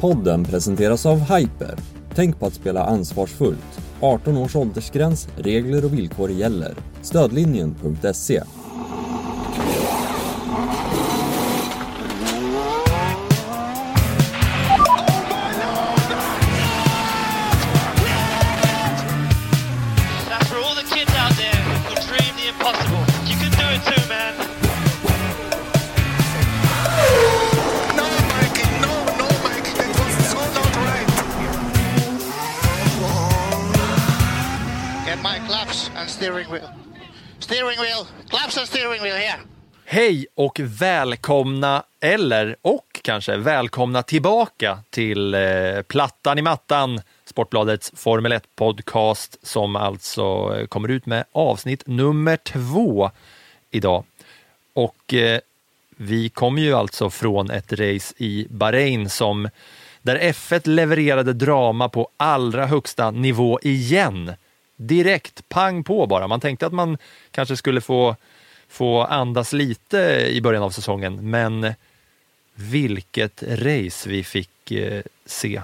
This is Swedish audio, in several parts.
Podden presenteras av Hyper. Tänk på att spela ansvarsfullt. 18 års åldersgräns, regler och villkor gäller. Stödlinjen.se. wheel. Steering wheel, claps and steering wheel here. Hej och välkomna, eller och kanske välkomna tillbaka till eh, Plattan i mattan, Sportbladets Formel 1-podcast som alltså eh, kommer ut med avsnitt nummer två idag. Och eh, vi kommer ju alltså från ett race i Bahrain som där F1 levererade drama på allra högsta nivå igen. Direkt, pang på bara. Man tänkte att man kanske skulle få få andas lite i början av säsongen, men vilket race vi fick eh, se.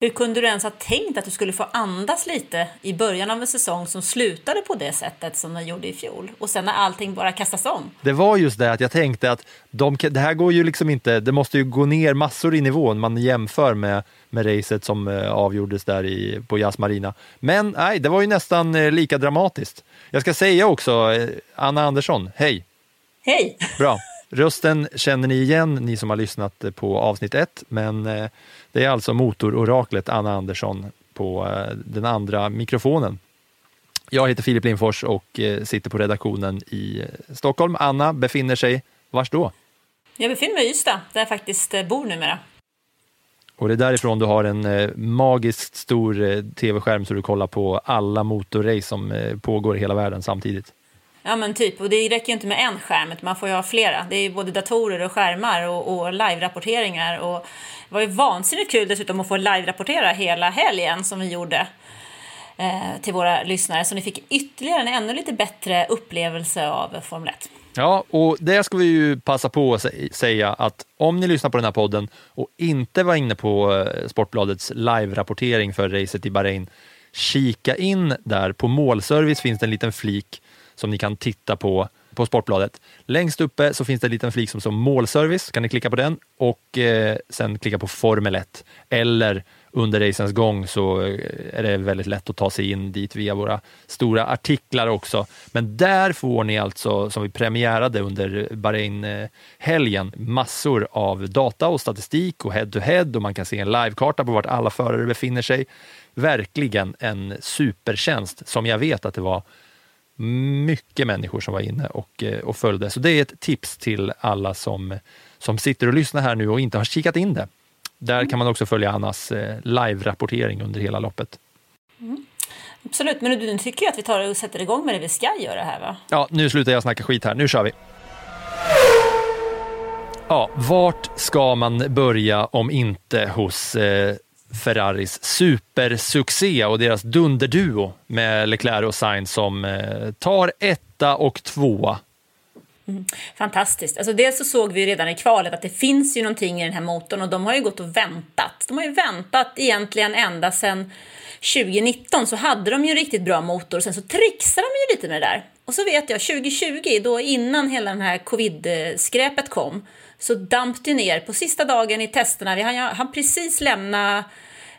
Hur kunde du ens ha tänkt att du skulle få andas lite i början av en säsong som slutade på det sättet som den gjorde i fjol och sen när allting bara kastas om? Det var just det att jag tänkte att de, det här går ju liksom inte, det måste ju gå ner massor i nivån man jämför med, med racet som eh, avgjordes där i, på Yas Marina. Men nej, det var ju nästan eh, lika dramatiskt. Jag ska säga också, eh, Anna Andersson, hej! Hej! Bra. Rösten känner ni igen, ni som har lyssnat på avsnitt ett, men eh, det är alltså motororaklet Anna Andersson på eh, den andra mikrofonen. Jag heter Filip Lindfors och eh, sitter på redaktionen i Stockholm. Anna befinner sig, vars då? Jag befinner mig i Ystad, där jag faktiskt bor numera. Och det är därifrån du har en magiskt stor tv-skärm så du kollar på alla motorrace som pågår i hela världen samtidigt. Ja men typ, och det räcker ju inte med en skärm, utan man får ju ha flera. Det är ju både datorer och skärmar och, och live-rapporteringar. Och det var ju vansinnigt kul dessutom att få live-rapportera hela helgen som vi gjorde eh, till våra lyssnare. Så ni fick ytterligare en ännu lite bättre upplevelse av Formel 1. Ja, och det ska vi ju passa på att säga att om ni lyssnar på den här podden och inte var inne på eh, Sportbladets live-rapportering för racet i Bahrain, kika in där. På målservice finns det en liten flik som ni kan titta på på Sportbladet. Längst uppe så finns det en liten flik som står målservice, kan ni klicka på den och eh, sen klicka på Formel 1. Eller under racens gång så eh, är det väldigt lätt att ta sig in dit via våra stora artiklar också. Men där får ni alltså, som vi premiärade under Bahrain-helgen, massor av data och statistik och head-to-head och man kan se en livekarta på vart alla förare befinner sig. Verkligen en supertjänst som jag vet att det var mycket människor som var inne och, eh, och följde. Så det är ett tips till alla som, som sitter och lyssnar här nu och inte har kikat in det. Där kan man också följa Annas eh, live-rapportering under hela loppet. Absolut, men du, tycker att vi tar och sätter igång med det vi ska göra här va? Ja, nu slutar jag snacka skit här. Nu kör vi! Ja, vart ska man börja om inte hos eh, Ferraris supersuccé och deras dunderduo med Leclerc och Sainz som eh, tar etta och tvåa. Mm. Fantastiskt. Alltså dels så såg vi redan i kvalet att det finns ju någonting i den här motorn och de har ju gått och väntat. De har ju väntat egentligen ända sedan 2019 så hade de ju en riktigt bra motor. Sen så trixade de ju lite med det där. Och så vet jag 2020, då innan hela den här covid-skräpet kom, så damp det ner på sista dagen i testerna. Vi hann, hann precis lämna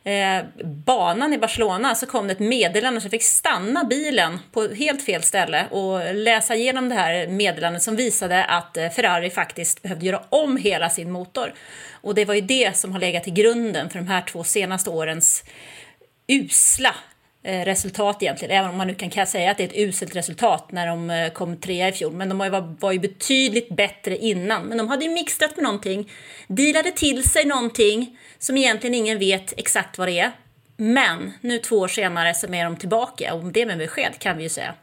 eh, banan i Barcelona så kom det ett meddelande så jag fick stanna bilen på helt fel ställe och läsa igenom det här meddelandet som visade att eh, Ferrari faktiskt behövde göra om hela sin motor. Och det var ju det som har legat till grunden för de här två senaste årens usla Eh, resultat egentligen, även om man nu kan säga att det är ett uselt resultat när de eh, kom trea i fjol. Men de var, var ju betydligt bättre innan. Men de hade ju mixtrat med någonting, dealade till sig någonting som egentligen ingen vet exakt vad det är. Men nu två år senare så är de tillbaka och det med besked kan vi ju säga.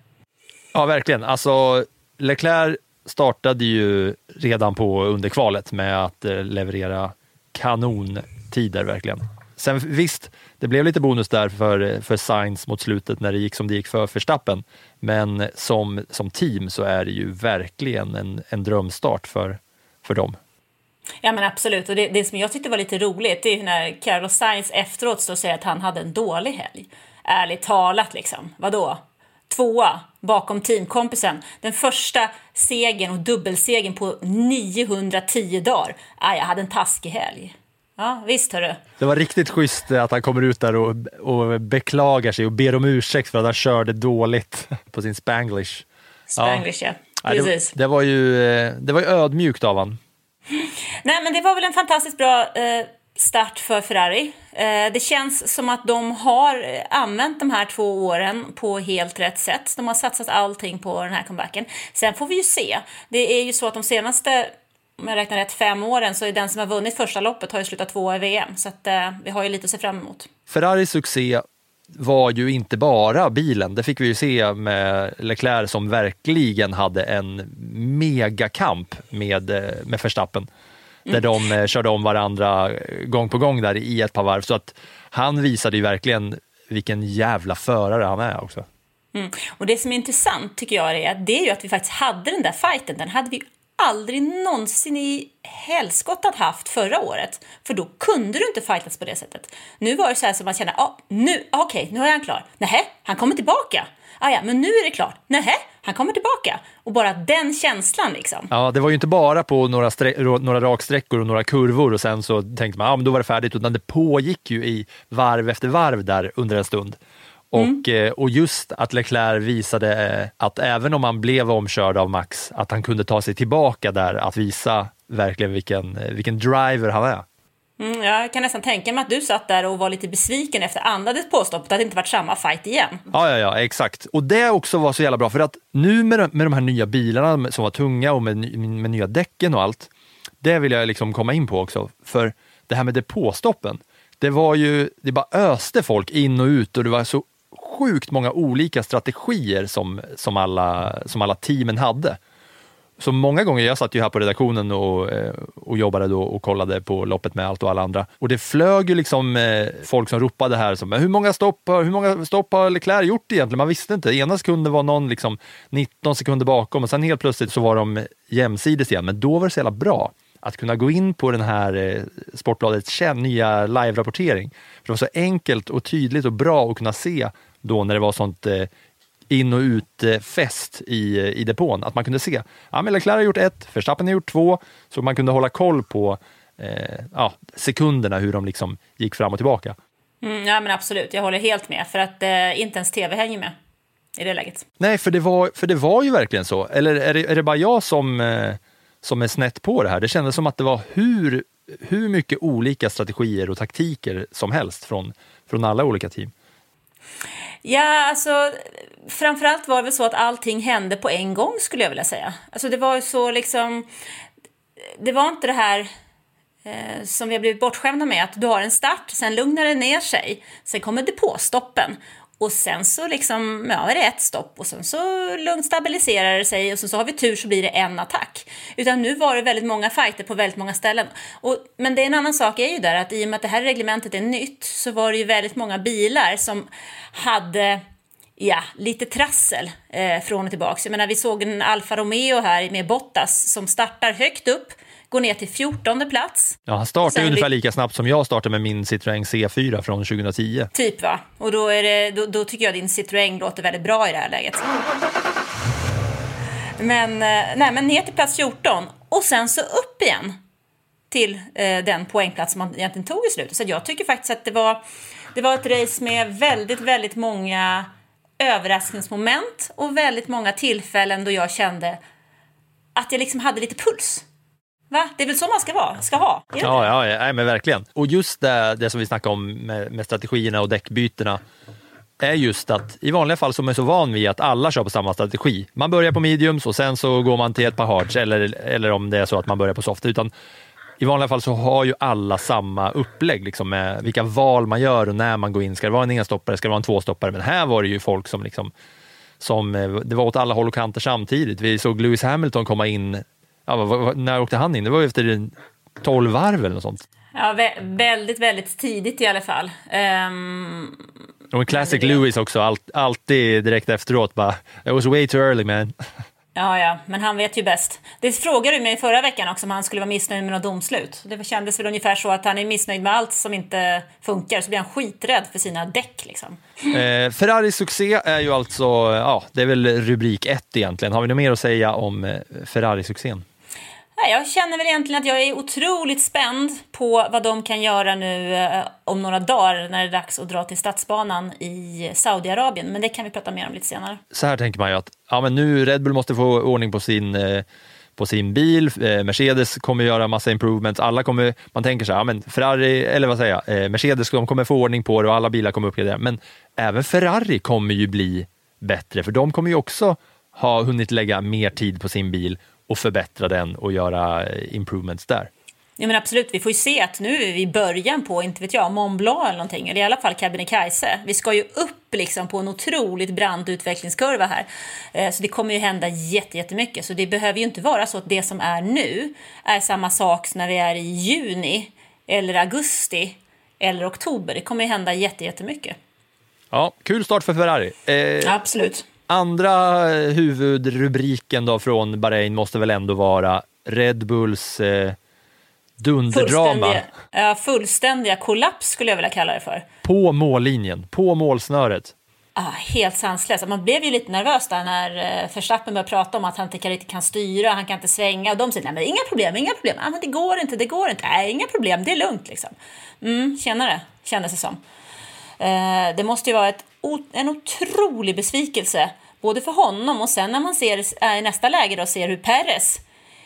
Ja, verkligen. Alltså, Leclerc startade ju redan på underkvalet med att eh, leverera kanontider verkligen. Sen visst, det blev lite bonus där för, för Sainz mot slutet när det gick som det gick för Verstappen. Men som, som team så är det ju verkligen en, en drömstart för, för dem. Ja men absolut, och det, det som jag tyckte var lite roligt det är när Carlos Sainz efteråt så säger att han hade en dålig helg. Ärligt talat liksom, vadå? Tvåa bakom teamkompisen. Den första segern och dubbelsegern på 910 dagar. Ah, jag hade en taskig helg. Ja, visst hörru. Det var riktigt schysst att han kommer ut där och, och beklagar sig och ber om ursäkt för att han körde dåligt på sin spanglish. Spanglish, ja. ja. Precis. Det, det, var ju, eh, det var ju ödmjukt av honom. Nej, men det var väl en fantastiskt bra eh, start för Ferrari. Eh, det känns som att de har använt de här två åren på helt rätt sätt. De har satsat allting på den här comebacken. Sen får vi ju se. Det är ju så att de senaste om jag räknar rätt, fem åren så är den som har vunnit första loppet har ju slutat tvåa i VM. Så att, eh, vi har ju lite att se fram emot. Ferraris succé var ju inte bara bilen. Det fick vi ju se med Leclerc som verkligen hade en megakamp med, eh, med Verstappen. Där de eh, körde om varandra gång på gång där i ett par varv. Så att han visade ju verkligen vilken jävla förare han är också. Mm. Och det som är intressant tycker jag är att det är ju att vi faktiskt hade den där fighten. Den hade vi aldrig någonsin i helskottat haft förra året. För då kunde du inte fightas på det sättet. Nu var det så här som man kände, ah, nu, ah, okej, okay, nu är han klar. Nähä, han kommer tillbaka. Ah, ja, men nu är det klart. Nähä, han kommer tillbaka. Och bara den känslan liksom. Ja, det var ju inte bara på några, några raksträckor och några kurvor och sen så tänkte man, ja, ah, men då var det färdigt, utan det pågick ju i varv efter varv där under en stund. Och, mm. Och just att Leclerc visade eh, att även om han blev omkörd av Max, att han kunde ta sig tillbaka där, att visa verkligen vilken, eh, vilken driver han är. Mm, jag kan nästan tänka mig att du satt där och var lite besviken efter andra depåstoppet, att det inte varit samma fight igen. Ja, ja, ja, exakt. Och det också var så jävla bra, för att nu med, med de här nya bilarna som var tunga och med, med nya däcken och allt, det vill jag liksom komma in på också. För det här med depåstoppen, det var ju, det bara öste folk in och ut och det var så sjukt många olika strategier som, som, alla, som alla teamen hade. Så många gånger, jag satt ju här på redaktionen och, eh, och jobbade då och kollade på loppet med allt och alla andra. Och det flög ju liksom eh, folk som ropade här, som, hur många stopp, hur många stopp har Leclerc gjort egentligen? Man visste inte. Ena sekunden var någon liksom 19 sekunder bakom och sen helt plötsligt så var de jämsides igen. Men då var det så jävla bra att kunna gå in på den här eh, Sportbladets nya live-rapportering. För det var så enkelt och tydligt och bra att kunna se då när det var sånt eh, in och ut-fest i, i depån, att man kunde se, ja men Leclerc har gjort ett, Verstappen har gjort två, så man kunde hålla koll på eh, ja, sekunderna, hur de liksom gick fram och tillbaka. Mm, ja men absolut, jag håller helt med, för att eh, inte ens tv hänger med i det läget. Nej, för det var, för det var ju verkligen så. Eller är det, är det bara jag som, eh, som är snett på det här? Det kändes som att det var hur, hur mycket olika strategier och taktiker som helst från, från alla olika team. Ja, alltså framförallt var det väl så att allting hände på en gång skulle jag vilja säga. Alltså det var ju så liksom, det var inte det här eh, som vi har blivit bortskämda med, att du har en start, sen lugnar det ner sig, sen kommer depåstoppen och sen så liksom, ja, är det ett stopp och sen så lugnt stabiliserar det sig och sen så har vi tur så blir det en attack. Utan nu var det väldigt många fighter på väldigt många ställen. Och, men det är en annan sak är ju där att i och med att det här reglementet är nytt så var det ju väldigt många bilar som hade ja, lite trassel eh, från och tillbaka. Jag menar, vi såg en Alfa Romeo här med Bottas som startar högt upp går ner till 14 plats. Ja, han startar Sen ungefär lika snabbt som jag startade med min Citroën C4 från 2010. Typ va, och då, är det, då, då tycker jag din Citroën låter väldigt bra i det här läget. Men, eh, nej, men ner till plats 14 och sen så upp igen till eh, den poängplats som man egentligen tog i slutet. Så jag tycker faktiskt att det var, det var ett race med väldigt, väldigt många överraskningsmoment och väldigt många tillfällen då jag kände att jag liksom hade lite puls. Va? Det är väl så man ska, vara, ska ha? Ja, ja, ja, men verkligen. Och just det, det som vi snackade om med, med strategierna och däckbytena. är just att i vanliga fall så är man så van vid att alla kör på samma strategi. Man börjar på mediums och sen så går man till ett par hards eller, eller om det är så att man börjar på soft. Utan i vanliga fall så har ju alla samma upplägg liksom med vilka val man gör och när man går in. Ska det vara en enstoppare, ska det vara en tvåstoppare? Men här var det ju folk som liksom som, eh, det var åt alla håll och kanter samtidigt. Vi såg Lewis Hamilton komma in, ja, vad- vad- när åkte han in? Det var ju efter 12 varv eller något sånt. Ja, vä- väldigt, väldigt tidigt i alla fall. Ehm, Och en classic det- Lewis också, allt, alltid direkt efteråt bara, it was way too early man. ja, ja, men han vet ju bäst. Det frågade du mig förra veckan också om han skulle vara missnöjd med något domslut. Det kändes väl ungefär så att han är missnöjd med allt som inte funkar, så blir han skiträdd för sina däck liksom. Eh, Ferraris succé är ju alltså, ja, det är väl rubrik ett egentligen. Har vi något mer att säga om eh, Ferrari-succén? Jag känner väl egentligen att jag är otroligt spänd på vad de kan göra nu eh, om några dagar när det är dags att dra till stadsbanan i Saudiarabien. Men det kan vi prata mer om lite senare. Så här tänker man ju att ja, men nu Red Bull måste få ordning på sin, eh, på sin bil, eh, Mercedes kommer göra massa improvements, alla kommer, man tänker så här, ja, men Ferrari, eller vad säger jag, Mercedes de kommer få ordning på det och alla bilar kommer uppgradera, men även Ferrari kommer ju bli bättre, för de kommer ju också ha hunnit lägga mer tid på sin bil och förbättra den och göra improvements där. Ja, men absolut, vi får ju se att nu är vi i början på, inte vet jag, Mont Blanc eller någonting, eller i alla fall Kebnekaise. Vi ska ju upp liksom på en otroligt brant utvecklingskurva här. Eh, Så det kommer ju hända jätte- jättemycket. Så det behöver ju inte vara så att det som är nu är samma sak som när vi är i juni, eller augusti, eller oktober. Det kommer ju hända jätte- jättemycket. Ja, kul start för Ferrari. Eh, Absolut. Andra eh, huvudrubriken då från Bahrain måste väl ändå vara Red Bulls eh, dunderdrama Fullständiga, ja, fullständiga kollaps skulle jag vilja kalla det för. på mållinjen, på målsnöret. Ah, helt sanslöst. Man blev ju lite nervös där när eh, Verstappen började prata om att han inte riktigt kan styra, han kan inte svänga. Och de säger nej men inga problem, inga problem. Ah, men det går inte, det går inte. Nej, inga problem, det är lugnt liksom. Mm, tjenare, kändes det som. Eh, det måste ju vara ett, en otrolig besvikelse, både för honom och sen när man ser äh, i nästa läge då ser hur Perez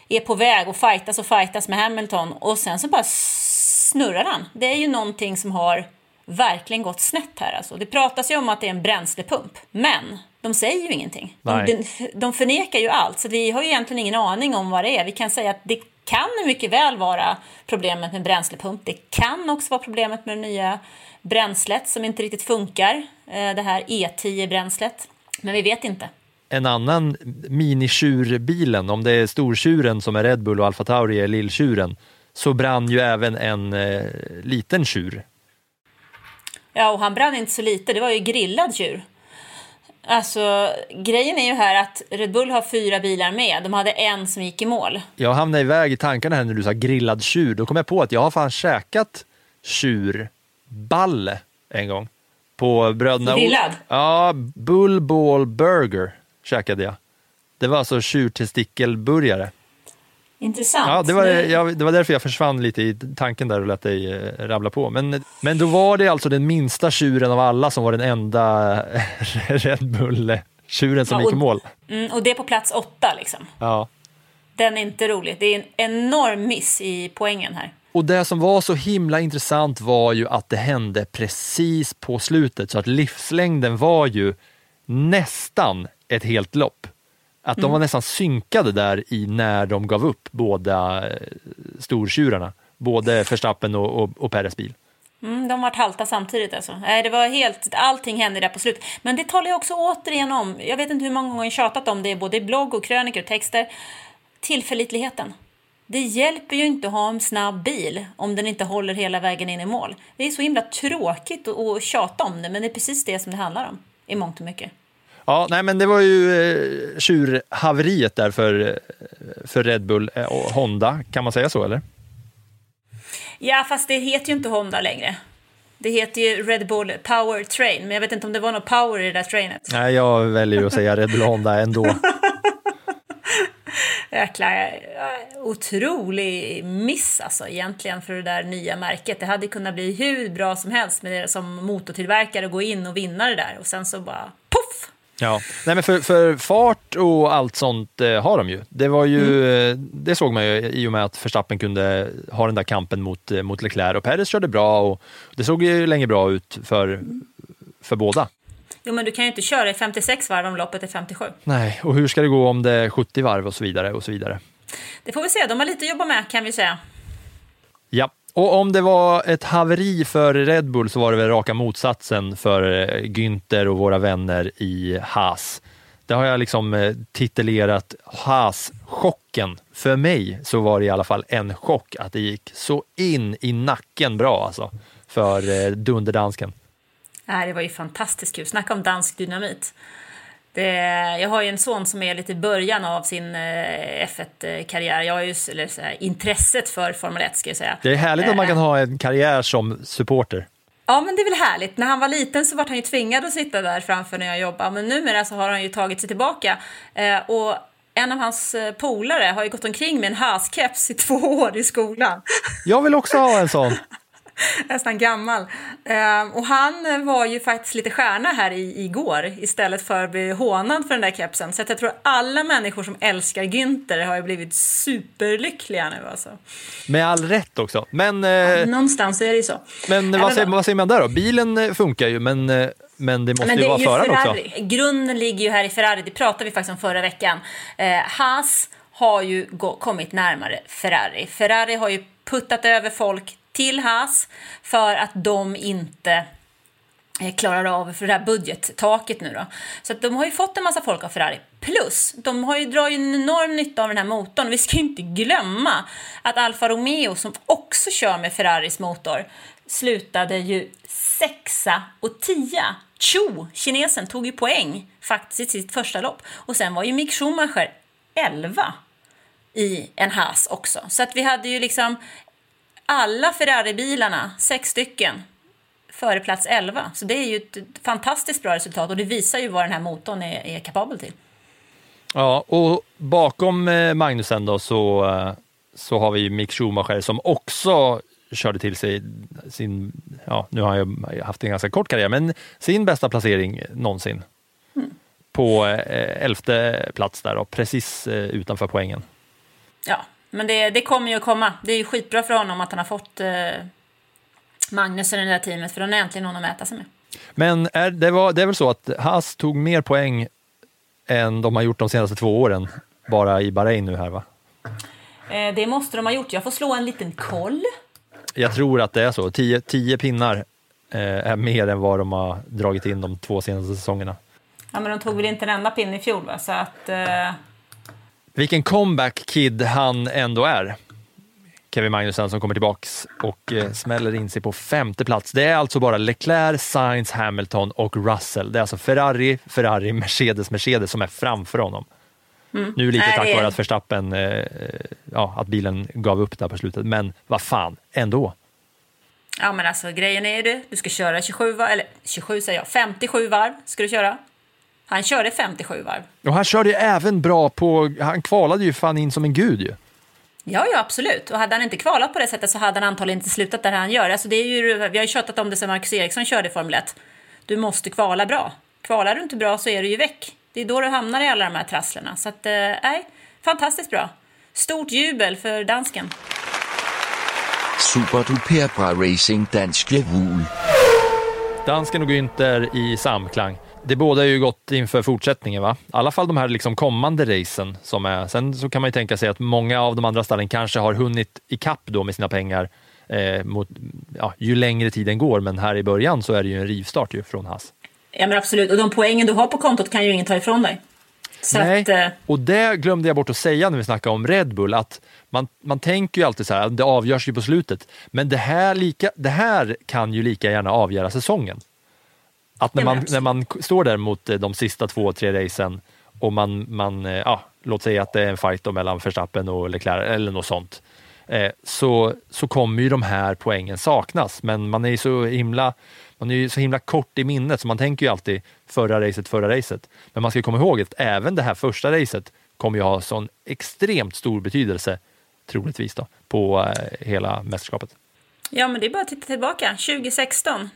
är på väg och fightas och fightas med Hamilton och sen så bara snurrar han. Det är ju någonting som har verkligen gått snett här alltså. Det pratas ju om att det är en bränslepump, men de säger ju ingenting. De, de, de förnekar ju allt, så vi har ju egentligen ingen aning om vad det är. Vi kan säga att det kan mycket väl vara problemet med bränslepump. Det kan också vara problemet med det nya bränslet som inte riktigt funkar, eh, det här E10-bränslet. Men vi vet inte. En annan minitjurbilen, om det är stortjuren som är Red Bull och Alfa Tauri är lilltjuren, så brann ju även en eh, liten tjur. Ja, och han brann inte så lite. Det var ju grillad tjur. Alltså, grejen är ju här att Red Bull har fyra bilar med. De hade en som gick i mål. Jag hamnade iväg i tankarna här när du sa grillad tjur. Då kom jag på att jag har fan käkat tjurballe en gång. På bröderna... Grillad? Ja, Bull Ball Burger käkade jag. Det var alltså tjurtestikelburgare. Intressant. Ja, det var, jag, det var därför jag försvann lite i tanken där och lät dig eh, rabbla på. Men, men då var det alltså den minsta tjuren av alla som var den enda Red Bull-tjuren som Ja, gick i och- mål. Mm, och det är på plats åtta liksom. Ja. Den är inte rolig. Det är en enorm miss i poängen här. Och det som var så himla intressant var ju att det hände precis på slutet, så att livslängden var ju nästan ett helt lopp. Att de var nästan synkade där i när de gav upp båda eh, stortjurarna, både Verstappen och, och, och Perez bil. Mm, de var halta samtidigt alltså. Nej, det var helt, allting hände där på slutet. Men det talar jag också återigen om. Jag vet inte hur många gånger jag tjatat om det, både i blogg och krönikor och texter. Tillförlitligheten. Det hjälper ju inte att ha en snabb bil om den inte håller hela vägen in i mål. Det är så himla tråkigt att, tjata om det, men det är precis det som det handlar om i mångt och mycket. Ja, nej, men det var ju eh, tjurhaveriet där för, eh, för Red Bull eh, och Honda, kan man säga så eller? Ja, fast det heter ju inte Honda längre. Det heter ju Red Bull Power Train, men jag vet inte om det var något power i det där trainet. Nej, jag väljer ju att säga Red Bull Honda ändå. Jäkla eh, otrolig miss alltså egentligen för det där nya märket. Det hade kunnat bli hur bra som helst med det som motortillverkare att gå in och vinna det där och sen så bara poff! Ja, nej men för, för fart och allt sånt eh, har de ju. Det var ju, eh, det såg man ju i och med att Verstappen kunde ha den där kampen mot, eh, mot Leclerc och Perez körde bra och det såg ju länge bra ut för, för båda. Jo, men du kan ju inte köra i 56 varv om loppet är 57. Nej, och hur ska det gå om det är 70 varv och så vidare och så vidare. Det får vi se, de har lite att jobba med kan vi säga. Ja, och om det var ett haveri för Red Bull så var det väl raka motsatsen för eh, Günther och våra vänner i Haas. Det har jag liksom eh, titulerat Haas-chocken. För mig så var det i alla fall en chock att det gick så in i nacken bra alltså för eh, dunderdansken. Nej, det var ju fantastiskt kul. Snacka om dansk dynamit. Det, jag har ju en son som är lite i början av sin eh, F1-karriär. Jag har ju här, intresset för Formel 1 ska jag säga. Det är härligt att man Eh, kan ha en karriär som supporter. Ja, men det är väl härligt. När han var liten så var han ju tvingad att sitta där framför när jag jobbade. Men numera så har han ju tagit sig tillbaka. Eh, och en av hans eh, polare har ju gått omkring med en Haas-keps i två år i skolan. Jag vill också ha en sån. Nästan gammal. Eh, och han var ju faktiskt lite stjärna här i, igår istället för att bli hånad för den där kepsen. Så jag tror alla människor som älskar Günther har ju blivit superlyckliga nu alltså. Med all rätt också. Men, eh, Någonstans är det ju så. men vad, säger, vad- säger man där då? Bilen eh, funkar ju, men, eh, men det måste Men ju det vara ju föraren också. Grunden ligger ju här i Ferrari, det pratade vi faktiskt om förra veckan. Eh, Haas har ju kommit närmare Ferrari. Ferrari har ju puttat över folk till Haas för att de inte eh, klarar av för det här budgettaket nu då. Så att de har ju fått en massa folk av Ferrari. Plus, de har ju, drar ju en enorm nytta av den här motorn. Vi ska ju inte glömma att Alfa Romeo, som också kör med Ferraris motor, slutade ju sexa och tia. Cho, kinesen, tog ju poäng faktiskt i sitt första lopp. Och sen var ju Mick Schumacher 11 i en Haas också. Så att vi hade ju liksom alla Ferrari-bilarna, sex stycken, före plats 11. Så det är ju ett fantastiskt bra resultat och det visar ju vad den här motorn är, är kapabel till. Ja, och bakom eh, Magnusen då så, eh, så har vi Mick Schumacher som också körde till sig sin, ja nu har han ju haft en ganska kort karriär, men sin bästa placering någonsin. På eh, elfte plats där då, precis utanför poängen. Ja, men det, det kommer ju att komma. Det är ju skitbra för honom att han har fått eh, Magnusen i det där teamet för då är äntligen någon att mäta sig med. Men är, det, var, det är väl så att Haas tog mer poäng än de har gjort de senaste två åren, bara i Bahrain nu här va? Eh, det måste de ha gjort. Jag får slå en liten koll. Jag tror att det är så. Tio, tio pinnar eh, är mer än vad de har dragit in de två senaste säsongerna. Ja, men de tog väl inte en enda pinne i fjol va? Så att... Eh, Vilken comeback-kid han ändå är. Kevin Magnussen som kommer tillbaks och eh, smäller in sig på femte plats. Det är alltså bara Leclerc, Sainz, Hamilton och Russell. Det är alltså Ferrari, Ferrari, Mercedes, Mercedes som är framför honom. Nu lite tack vare att Verstappen, eh, ja, att bilen gav upp där på slutet. Men vad fan, ändå. Ja men alltså grejen är ju det, du ska köra 27 varv, eller 27 säger jag, 57 varv ska du köra. Han körde 57 varv. Och han körde ju även bra på, han kvalade ju fan in som en gud ju. Ja, ja absolut. Och hade han inte kvalat på det sättet så hade han antagligen inte slutat där han gör. Alltså, det är ju, vi har ju tjatat om det sen Marcus Eriksson körde i Formel 1. Du måste kvala bra. Kvalar du inte bra så är du ju väck. Det är då du hamnar i alla de här trasslerna. Så att, eh, nej, fantastiskt bra. Stort jubel för dansken. Super duper bra racing dansk jul. Dansken och Günther i samklang. Det båda är ju gott inför fortsättningen, va? I alla fall de här liksom kommande racen som är. Sen så kan man ju tänka sig att många av de andra stallen kanske har hunnit ikapp då med sina pengar eh, mot, ja, ju längre tiden går. Men här i början så är det ju en rivstart ju från Haas. Ja, men absolut. Och de poängen du har på kontot kan ju ingen ta ifrån dig. Så Nej, att, eh, och det glömde jag bort att säga när vi snackade om Red Bull, att man, man tänker ju alltid så här, att det avgörs ju på slutet. Men det här, lika, det här kan ju lika gärna avgöra säsongen. Att när man, när man står där mot eh, de sista två, tre racen och man, man eh, ja, låt säga att det är en fight mellan Verstappen och Leclerc eller något sånt, eh, så, så kommer ju de här poängen saknas. Men man är ju så himla, man är ju så himla kort i minnet så man tänker ju alltid förra racet, förra racet. Men man ska komma ihåg att även det här första racet kommer ju ha sån extremt stor betydelse, troligtvis då, på hela mästerskapet. ja, men det är bara att titta tillbaka. 2016.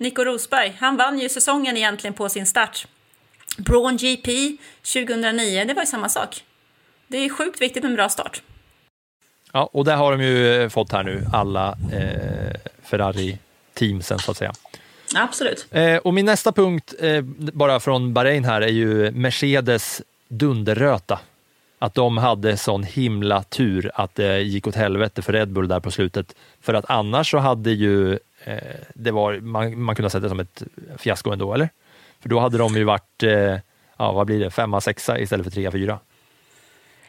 Nico Rosberg, han vann ju säsongen egentligen på sin start. Braun GP 2009, det var ju samma sak. Det är sjukt viktigt med en bra start. Ja, och det har de ju eh, fått här nu, alla eh, Ferrari-teamsen så att säga. Absolut. Eh, och min nästa punkt, eh, bara från Bahrain här, är ju Mercedes dunderröta. Att de hade sån himla tur att det gick åt helvete för Red Bull där på slutet. För att annars så hade ju, det var, man, man kunde ha sett det som ett fiasko ändå, eller? För då hade de ju varit, eh, ja vad blir det, femma, sexa istället för trea, fyra.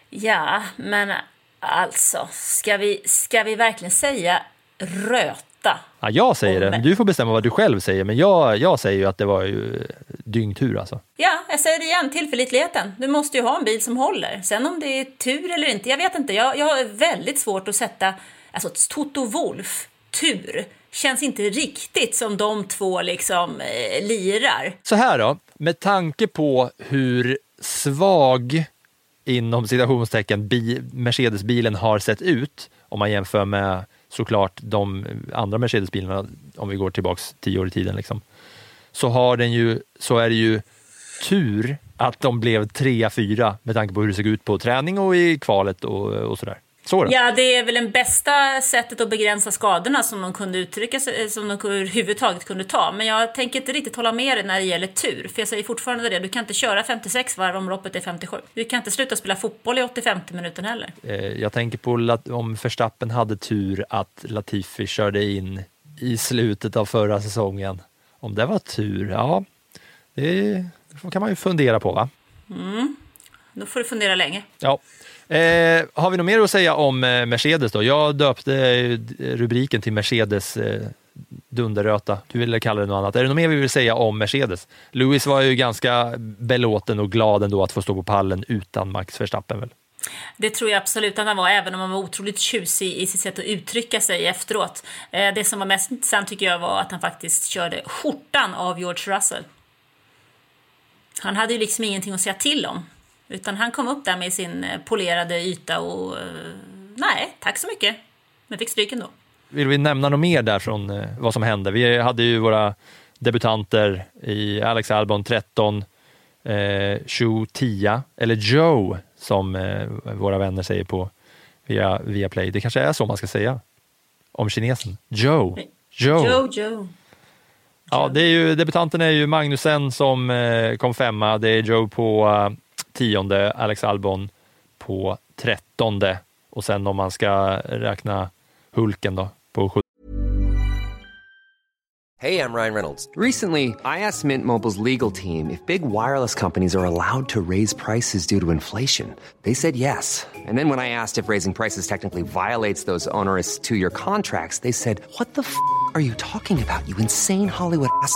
Ja, men alltså, ska vi, ska vi verkligen säga röta? Ja, jag säger det, Om- du får bestämma vad du själv säger, men jag, jag säger ju att det var ju dyngtur alltså. Ja, jag säger det igen, tillförlitligheten. Du måste ju ha en bil som håller. Sen om det är tur eller inte, jag vet inte. Jag, jag har väldigt svårt att sätta, alltså Toto Wolf, tur, känns inte riktigt som de två liksom eh, lirar. Så här då, med tanke på hur svag inom citationstecken bi- Mercedes-bilen har sett ut, om man jämför med såklart de andra Mercedes-bilarna, om vi går tillbaks tio år i tiden, liksom, så, har den ju, så är det ju tur att de blev trea, fyra med tanke på hur det såg ut på träning och i kvalet och, och sådär. Så då. Ja, det är väl den bästa sättet att begränsa skadorna som de kunde uttrycka sig, som de överhuvudtaget kunde ta. Men jag tänker inte riktigt hålla med dig när det gäller tur. För jag säger fortfarande det, du kan inte köra 56 varv om loppet är 57. Du kan inte sluta spela fotboll i 85 minuten heller. Eh, Jag tänker på om Verstappen hade tur att Latifi körde in i slutet av förra säsongen. Om det var tur, ja, det kan man ju fundera på va? Då får du fundera länge. Ja. Eh, har vi något mer att säga om eh, Mercedes då? Jag döpte eh, rubriken till Mercedes eh, dunderröta. Du ville kalla det något annat. Är det något mer vi vill säga om Mercedes? Lewis var ju ganska belåten och glad ändå att få stå på pallen utan Max Verstappen väl? Det tror jag absolut att han var, även om han var otroligt tjusig i sitt sätt att uttrycka sig efteråt. Eh, det som var mest intressant tycker jag var att han faktiskt körde skjortan av George Russell. Han hade ju liksom ingenting att säga till om. Utan han kom upp där med sin eh, polerade yta och... eh, Nej, tack så mycket. Men fick stryk ändå. Vill vi nämna något mer där från eh, vad som hände? Vi hade ju våra debutanter i Alex Albon 13, eh, Shu 10, eller Joe som eh, våra vänner säger på via, via Play. Det kanske är så man ska säga om kinesen. Joe. Joe. Joe, Joe. Ja, det är ju, debutanten är ju Magnusen som eh, kom femma. Det är Joe på tionde, Alex Albon på trettonde och sen om man ska räkna Hulken då på sjuttonde. Hej, jag Ryan Reynolds. Recently, I asked Mint Mobile's legal team if big wireless companies are allowed to raise prices due to inflation. They said yes. And then when I asked if raising prices technically violates those onerous two year contracts, they said, What the f are you talking about, you insane Hollywood ass?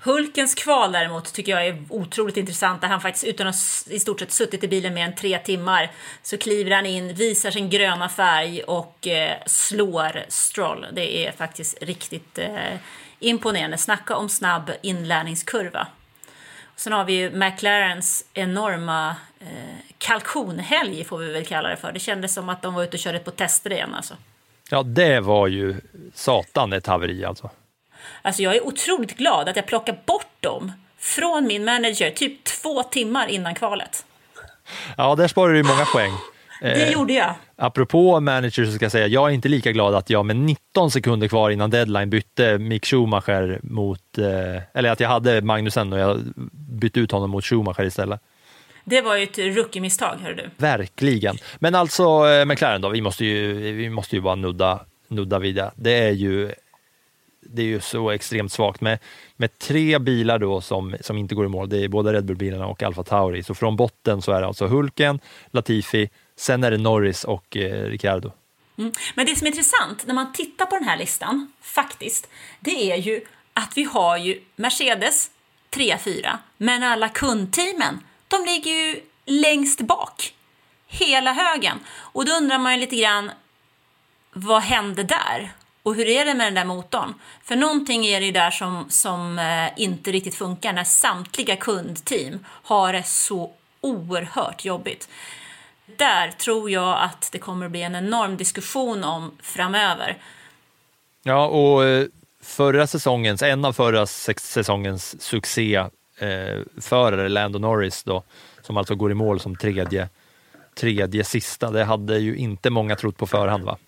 Hulkens kval däremot tycker jag är otroligt intressant. Där han faktiskt utan att i stort sett suttit i bilen mer än tre timmar så kliver han in, visar sin gröna färg och eh, slår Stroll. Det är faktiskt riktigt eh, imponerande. Snacka om snabb inlärningskurva. Sen har vi ju McLarens enorma eh, kalkonhelg får vi väl kalla det för. Det kändes som att de var ute och körde på tester igen alltså. Ja, det var ju satan ett haveri alltså. Alltså jag är otroligt glad att jag plockar bort dem från min manager typ två timmar innan kvalet. Ja, där sparar du många poäng. Det gjorde jag. Apropå manager så ska jag säga, jag är inte lika glad att jag med 19 sekunder kvar innan deadline bytte Mick Schumacher mot, eh, eller att jag hade Magnusen och jag bytte ut honom mot Schumacher istället. Det var ju ett rookie-misstag, hör du. Verkligen. Men alltså eh, McLaren då, vi måste ju, vi måste ju bara nudda, nudda vid det. Det är ju, det är ju så extremt svagt med, med tre bilar då som, som inte går i mål. Det är både Red Bull-bilarna och Alfa Tauri. Så från botten så är det alltså Hulken, Latifi, sen är det Norris och eh, Ricciardo. Mm. Men det som är intressant när man tittar på den här listan, faktiskt, det är ju att vi har ju Mercedes 3-4, men alla kundteamen, de ligger ju längst bak. Hela högen. Och då undrar man ju lite grann, vad hände där? Och hur är det med den där motorn? För någonting är det ju där som, som eh, inte riktigt funkar när samtliga kundteam har det så oerhört jobbigt. Där tror jag att det kommer att bli en enorm diskussion om framöver. Ja, och eh, förra säsongens, en av förra säsongens succéförare, eh, Lando Norris då, som alltså går i mål som tredje, tredje sista, det hade ju inte många trott på förhand va?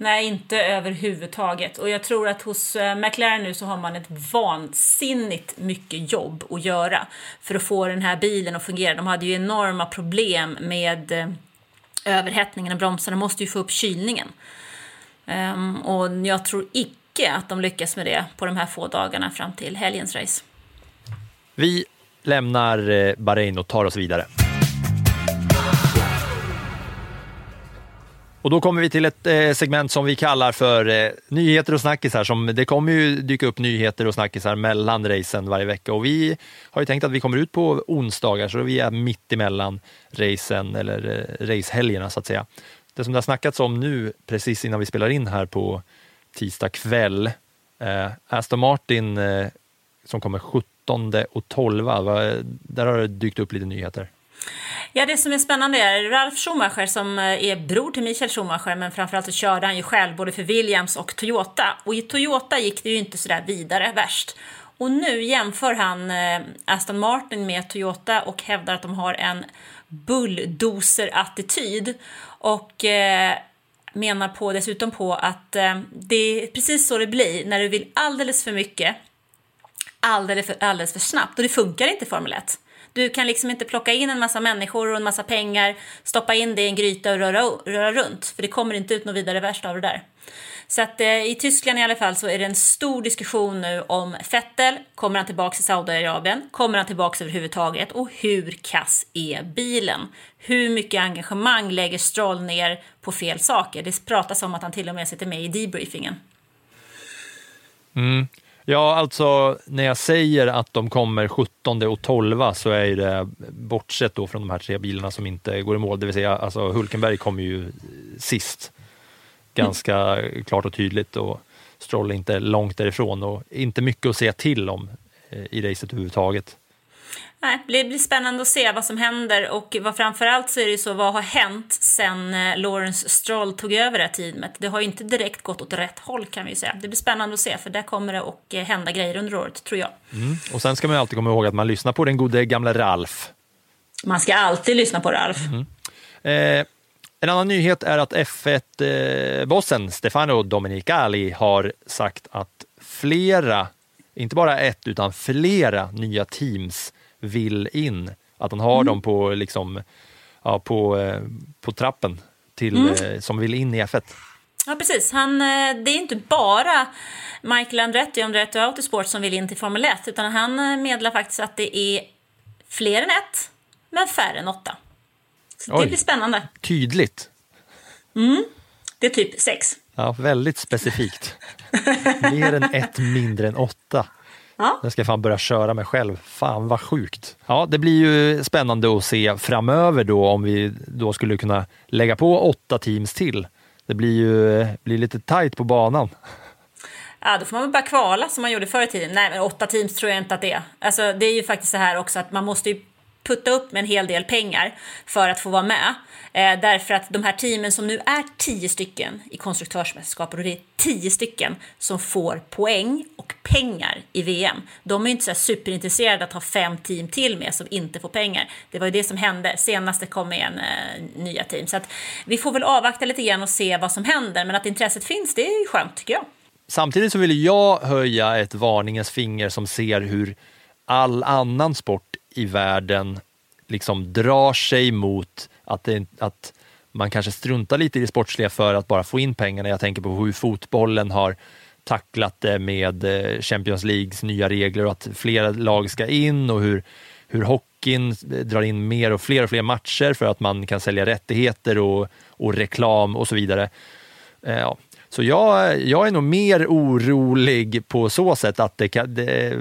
Nej, inte överhuvudtaget. Och jag tror att hos eh, McLaren nu så har man ett vansinnigt mycket jobb att göra för att få den här bilen att fungera. De hade ju enorma problem med eh, överhettningen och bromsarna måste ju få upp kylningen. Ehm, och jag tror icke att de lyckas med det på de här få dagarna fram till helgens race. Vi lämnar eh, Bahrain och tar oss vidare. Och då kommer vi till ett eh, segment som vi kallar för eh, nyheter och snackisar. Som, det kommer ju dyka upp nyheter och snackisar mellan racen varje vecka och vi har ju tänkt att vi kommer ut på onsdagar så vi är mitt emellan racen eller eh, racehelgerna så att säga. Det som det har snackats om nu precis innan vi spelar in här på tisdag kväll, eh, Aston Martin eh, som kommer 17 och 12, va? där har det dykt upp lite nyheter. Ja, det som är spännande är Ralf Schumacher som eh, är bror till Michael Schumacher, men framförallt så körde han ju själv både för Williams och Toyota. Och i Toyota gick det ju inte sådär vidare värst. Och nu jämför han eh, Aston Martin med Toyota och hävdar att de har en bulldozer-attityd. Och eh, menar på, dessutom på att eh, det är precis så det blir när du vill alldeles för mycket, alldeles för, alldeles för snabbt. Och det funkar inte i Formel 1. Du kan liksom inte plocka in en massa människor och en massa pengar, stoppa in det i en gryta och röra, röra runt, för det kommer inte ut något vidare värst av det där. Så att eh, i Tyskland i alla fall så är det en stor diskussion nu om Vettel, kommer han tillbaka till Saudiarabien, kommer han tillbaka överhuvudtaget och hur kass är bilen? Hur mycket engagemang lägger Stroll ner på fel saker? Det pratas om att han till och med sitter med i debriefingen. Mm. Ja, alltså när jag säger att de kommer 17 och 12 så är det bortsett då från de här tre bilarna som inte går i mål, det vill säga alltså Hulkenberg kommer ju sist. Ganska mm. klart och tydligt och Stroll inte långt därifrån och inte mycket att säga till om eh, i racet överhuvudtaget. Nej, det blir spännande att se vad som händer och vad framförallt så är det ju så, vad har hänt sen eh, Lawrence Stroll tog över det här teamet? Det har ju inte direkt gått åt rätt håll kan vi säga. Det blir spännande att se för där kommer det att eh, hända grejer under året, tror jag. Mm. Och sen ska man ju alltid komma ihåg att man lyssnar på den gode gamle Ralf. Man ska alltid lyssna på Ralf. Mm. Eh, en annan nyhet är att F1-bossen eh, Stefano Domenicali har sagt att flera, inte bara ett utan flera nya teams vill in. Att han har mm. dem på, liksom, ja, på, eh, på trappen till, mm. Eh, som vill in i F1. Ja, precis. Han, eh, det är inte bara Michael Andretti och Andretti Autosport som vill in till Formel 1, utan han meddelar faktiskt att det är fler än ett, men färre än åtta. Så Oj. det blir spännande. Tydligt. Mm. Det är typ sex. Ja, väldigt specifikt. Mer än ett, mindre än åtta. Ja. Den ska fan börja köra mig själv. Fan vad sjukt. Ja, det blir ju spännande att se framöver då om vi då skulle kunna lägga på åtta teams till. Det blir ju blir lite tajt på banan. Ja, då får man väl bara kvala som man gjorde förr i tiden. Nej, men åtta teams tror jag inte att det är. Alltså, det är ju faktiskt så här också att man måste ju putta upp med en hel del pengar för att få vara med. Eh, därför att de här teamen som nu är tio stycken i konstruktörsmästerskapet och det är tio stycken som får poäng och pengar i VM. De är inte så superintresserade att ha fem team till med som inte får pengar. Det var ju det som hände senast det kom en eh, nya team. Så att vi får väl avvakta lite grann och se vad som händer. Men att intresset finns, det är ju skönt tycker jag. Samtidigt så vill jag höja ett varningens finger som ser hur all annan sport i världen liksom drar sig mot att, det, att man kanske struntar lite i det sportsliga för att bara få in pengarna. Jag tänker på hur fotbollen har tacklat det med eh, Champions Leagues nya regler och att flera lag ska in och hur, hur hockeyn eh, drar in mer och fler och fler matcher för att man kan sälja rättigheter och, och reklam och så vidare. Eh, ja. Så jag, jag är nog mer orolig på så sätt att det, det,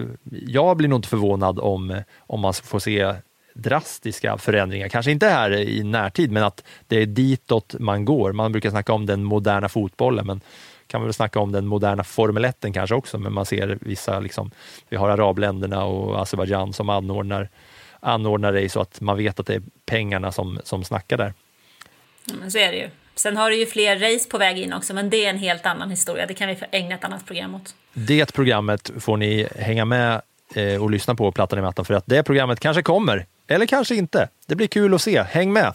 jag blir nog inte förvånad om, om man får se drastiska förändringar. Kanske inte här i närtid, men att det är ditåt man går. Man brukar snacka om den moderna fotbollen, men kan väl snacka om den moderna Formel 1 kanske också, men man ser vissa, liksom, vi har arabländerna och Azerbajdzjan som anordnar, anordnar det så att man vet att det är pengarna som, som snackar där. Ja, men så är det ju. Sen har du ju fler race på väg in också, men det är en helt annan historia. Det kan vi ägna ett annat program åt. Det programmet får ni hänga med eh, och lyssna på Plattan i mattan för att det programmet kanske kommer, eller kanske inte. Det blir kul att se. Häng med!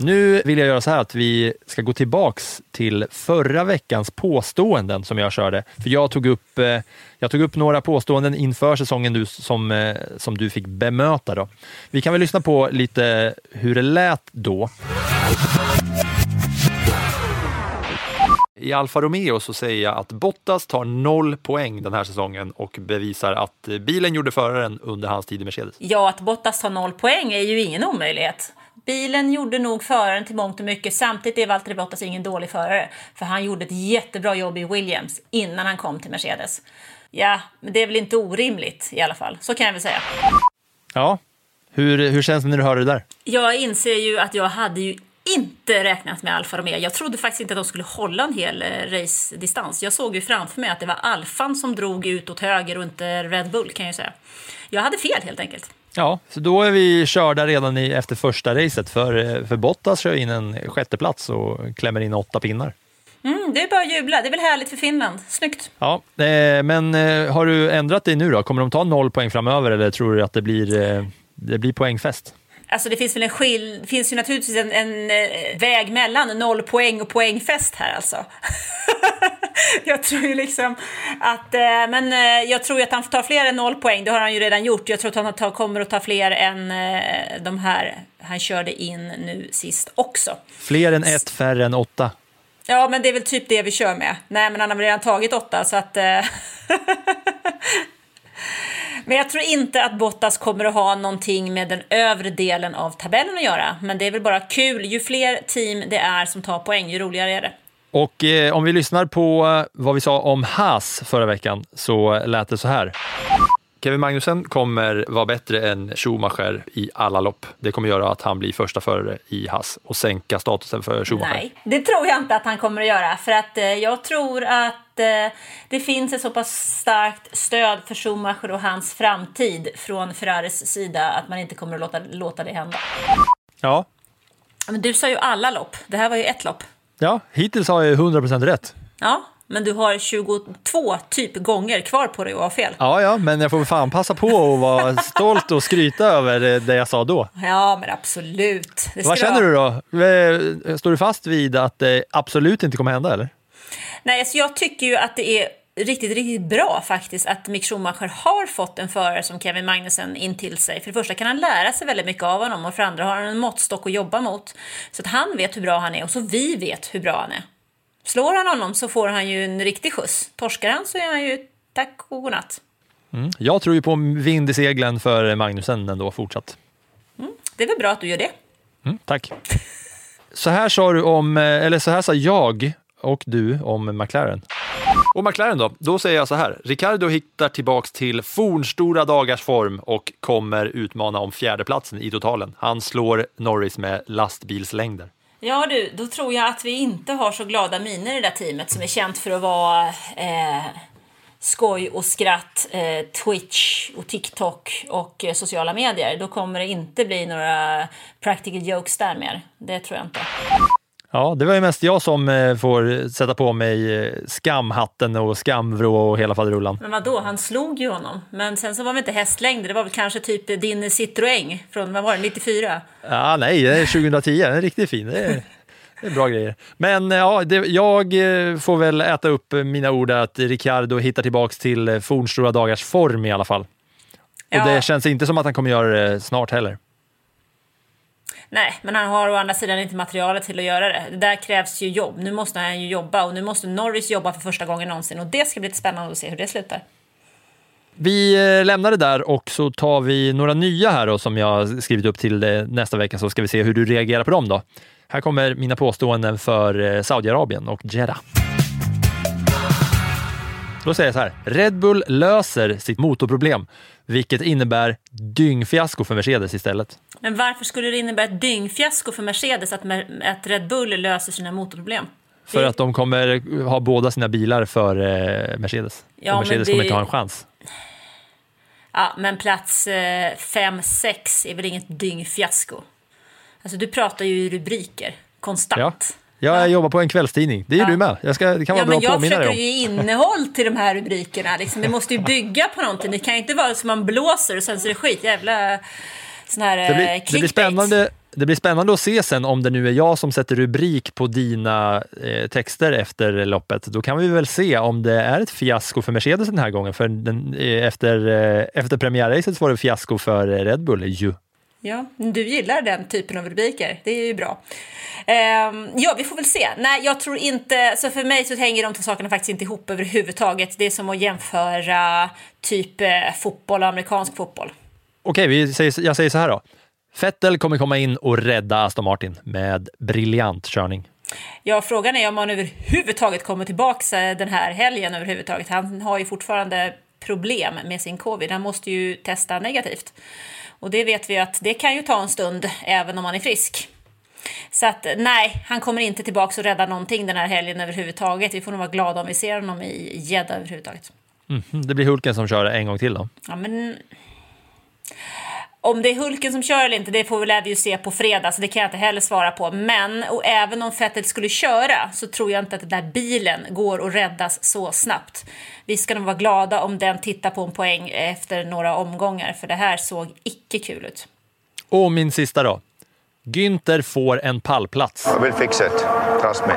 Nu vill jag göra så här att vi ska gå tillbaks till förra veckans påståenden som jag körde. För jag tog upp, eh, jag tog upp några påståenden inför säsongen du, som, eh, som du fick bemöta. Då. Vi kan väl lyssna på lite hur det lät då. I Alfa Romeo så säger jag att Bottas tar noll poäng den här säsongen och bevisar att bilen gjorde föraren under hans tid i Mercedes. Ja, att Bottas tar noll poäng är ju ingen omöjlighet. Bilen gjorde nog föraren till mångt och mycket. Samtidigt är Valtteri Bottas ingen dålig förare. För han gjorde ett jättebra jobb i Williams innan han kom till Mercedes. Ja, men det är väl inte orimligt i alla fall. Så kan jag väl säga. Ja, hur, hur känns det när du hör det där? Jag inser ju att jag hade ju inte räknat med Alfa Romeo. Jag trodde faktiskt inte att de skulle hålla en hel eh, race-distans. Jag såg ju framför mig att det var Alfan som drog ut åt höger och inte Red Bull kan jag säga. Jag hade fel helt enkelt. Ja, så då är vi körda redan i, efter första racet för, för Bottas kör in en sjätteplats och klämmer in åtta pinnar. Mm, det är bara att jubla. Det är väl härligt för Finland. Snyggt. Ja, eh, men eh, har du ändrat dig nu då? Kommer de ta noll poäng framöver eller tror du att det blir, eh, det blir poängfest? Alltså det finns väl en skill... Finns ju naturligtvis en, en väg mellan noll poäng och poängfest här alltså. jag tror ju liksom att... Eh, men eh, jag tror ju att han tar fler än noll poäng. Det har han ju redan gjort. Jag tror att han kommer att ta fler än eh, de här han körde in nu sist också. Fler än ett, färre än åtta. Ja, men det är väl typ det vi kör med. Nej, men han har väl redan tagit åtta, så att... Men jag tror inte att Bottas kommer att ha någonting med den övre delen av tabellen att göra. Men det är väl bara kul. Ju fler team det är som tar poäng, ju roligare är det. Och eh, om vi lyssnar på eh, vad vi sa om Haas förra veckan så lät det så här. Kevin Magnussen kommer vara bättre än Schumacher i alla lopp. Det kommer göra att han blir första förare i Haas och sänka statusen för Schumacher. Nej, det tror jag inte att han kommer att göra. För att eh, jag tror att eh, det finns ett så pass starkt stöd för Schumacher och hans framtid från Ferraris sida att man inte kommer att låta, låta det hända. Ja, Men du sa ju alla lopp. Det här var ju ett lopp. Ja hittills har jag 100% rätt. Ja, men du har 22 typ gånger kvar på dig att ha fel. Ja, ja, men jag får fan passa på att vara stolt och skryta över det- det jag sa då. Ja, men absolut. Vad känner du då? Eh, Står du fast vid att det absolut inte kommer hända, eller? Nej, alltså jag tycker ju att det är riktigt, riktigt bra faktiskt att Mick Schumacher har fått en förare som Kevin Magnussen in till sig. För det första kan han lära sig väldigt mycket av honom och för andra har han en måttstock att jobba mot. Så att han vet hur bra han är och så vi vet hur bra han är. Slår han honom så får han ju en riktig skjuts. Torskar han så är han ju tack och godnatt. Jag tror ju på vind i seglen för Magnusen ändå fortsatt. Det är väl bra att du gör det. Mm, tack. Så här sa du om, eh, eller så här sa jag och du om McLaren. Och McLaren då? Då säger jag så här. Ricardo hittar tillbaks till fornstora dagars form och kommer utmana om fjärdeplatsen i totalen. Han slår Norris med lastbilslängder. Ja du, då tror jag att vi inte har så glada miner i det där teamet som är känt för att vara eh, skoj och skratt, eh, Twitch och TikTok och eh, sociala medier. Då kommer det inte bli några practical jokes där mer. Det tror jag inte. Ja, det var ju mest jag som eh, får sätta på mig eh, skamhatten och skamvrå och hela faderullan. Men vadå, han slog ju honom. Men sen så var det inte hästlängder, det var väl kanske typ din Citroën från, vad var det, 94? Ja, nej, det är 2010. Den är riktigt fin. Det är, det är bra grejer. Men eh, ja, det, jag får väl äta upp mina ord att Ricardo hittar tillbaks till fornstora dagars form i alla fall. Ja. Och det känns inte som att han kommer göra det snart heller. Nej, men han har å andra sidan inte materialet till att göra det. Det där krävs ju jobb. Nu måste han ju jobba och nu måste Norris jobba för första gången någonsin och det ska bli lite spännande att se hur det slutar. Vi eh, lämnar det där och så tar vi några nya här då, som jag skrivit upp till eh, nästa vecka så ska vi se hur du reagerar på dem då. Här kommer mina påståenden för eh, Saudiarabien och Jeddah. Då säger jag så här. Red Bull löser sitt motorproblem, vilket innebär dyngfiasko för Mercedes istället. Men varför skulle det innebära ett dyngfiasko för Mercedes att, att Red Bull löser sina motorproblem? För att de kommer ha båda sina bilar för eh, Mercedes. Ja, och men Mercedes det- kommer inte ha en chans. Ja, men plats 5-6 är väl inget dyngfiasko? Alltså du pratar ju i rubriker konstant. Ja, jag jobbar på en kvällstidning. Det är Ja. du med. Jag ska, det kan vara Ja, bra men jag försöker ju ge innehåll till de här rubrikerna. Liksom. Det måste ju bygga på någonting. Det kan inte vara som man blåser och sen så är det skit. Jävla sån här Det eh, blir, det, blir spännande, det blir spännande att se sen om det nu är jag som sätter rubrik på dina eh, texter efter loppet. Då kan vi väl se om det är ett fiasko för Mercedes den här gången. För den, eh, efter, eh, efter premiärracet var det fiasko för eh, Red Bull. Ju. Ja, du gillar den typen av rubriker. Det är ju bra. Ehm, ja, vi får väl se. Nej, jag tror inte... Så för mig så hänger de två sakerna faktiskt inte ihop överhuvudtaget. Det är som att jämföra typ eh, fotboll och amerikansk fotboll. Okej, vi säger, jag säger så här då. Vettel kommer komma in och rädda Aston Martin med briljant körning. Ja, frågan är om han överhuvudtaget kommer tillbaka den här helgen överhuvudtaget. Han har ju fortfarande problem med sin covid. Han måste ju testa negativt. Och det vet vi att det kan ju ta en stund även om man är frisk. Så att nej, han kommer inte tillbaka och rädda någonting den här helgen överhuvudtaget. Vi får nog vara glada om vi ser honom i Jeddah överhuvudtaget. Mhm, Det blir Hulken som kör en gång till då. Ja, men... Om det är Hulken som kör eller inte, det får vi lär vi ju se på fredag, så det kan jag inte heller svara på. Men, och även om Vettel skulle köra, så tror jag inte att den där bilen går att räddas så snabbt. Vi ska nog vara glada om den tittar på en poäng efter några omgångar, för det här såg icke kul ut. Och min sista då. Günther får en pallplats. I will fix it. Trust me.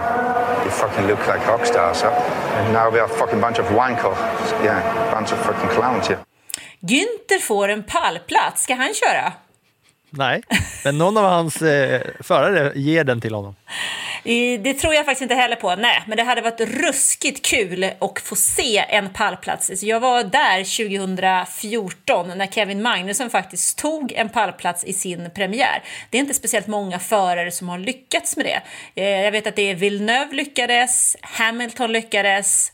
You fucking look like rockstars, huh? And now we are a fucking bunch of wankers. Yeah, bunch of fucking clowns here. Günther får en pallplats, ska han köra? Nej, men någon av hans eh, förare ger den till honom. Det tror jag faktiskt inte heller på. Nej, men det hade varit ruskigt kul att få se en pallplats. Jag var där 2014 när Kevin Magnusson faktiskt tog en pallplats i sin premiär. Det är inte speciellt många förare som har lyckats med det. Eh, Jag vet att det är Villeneuve lyckades, Hamilton lyckades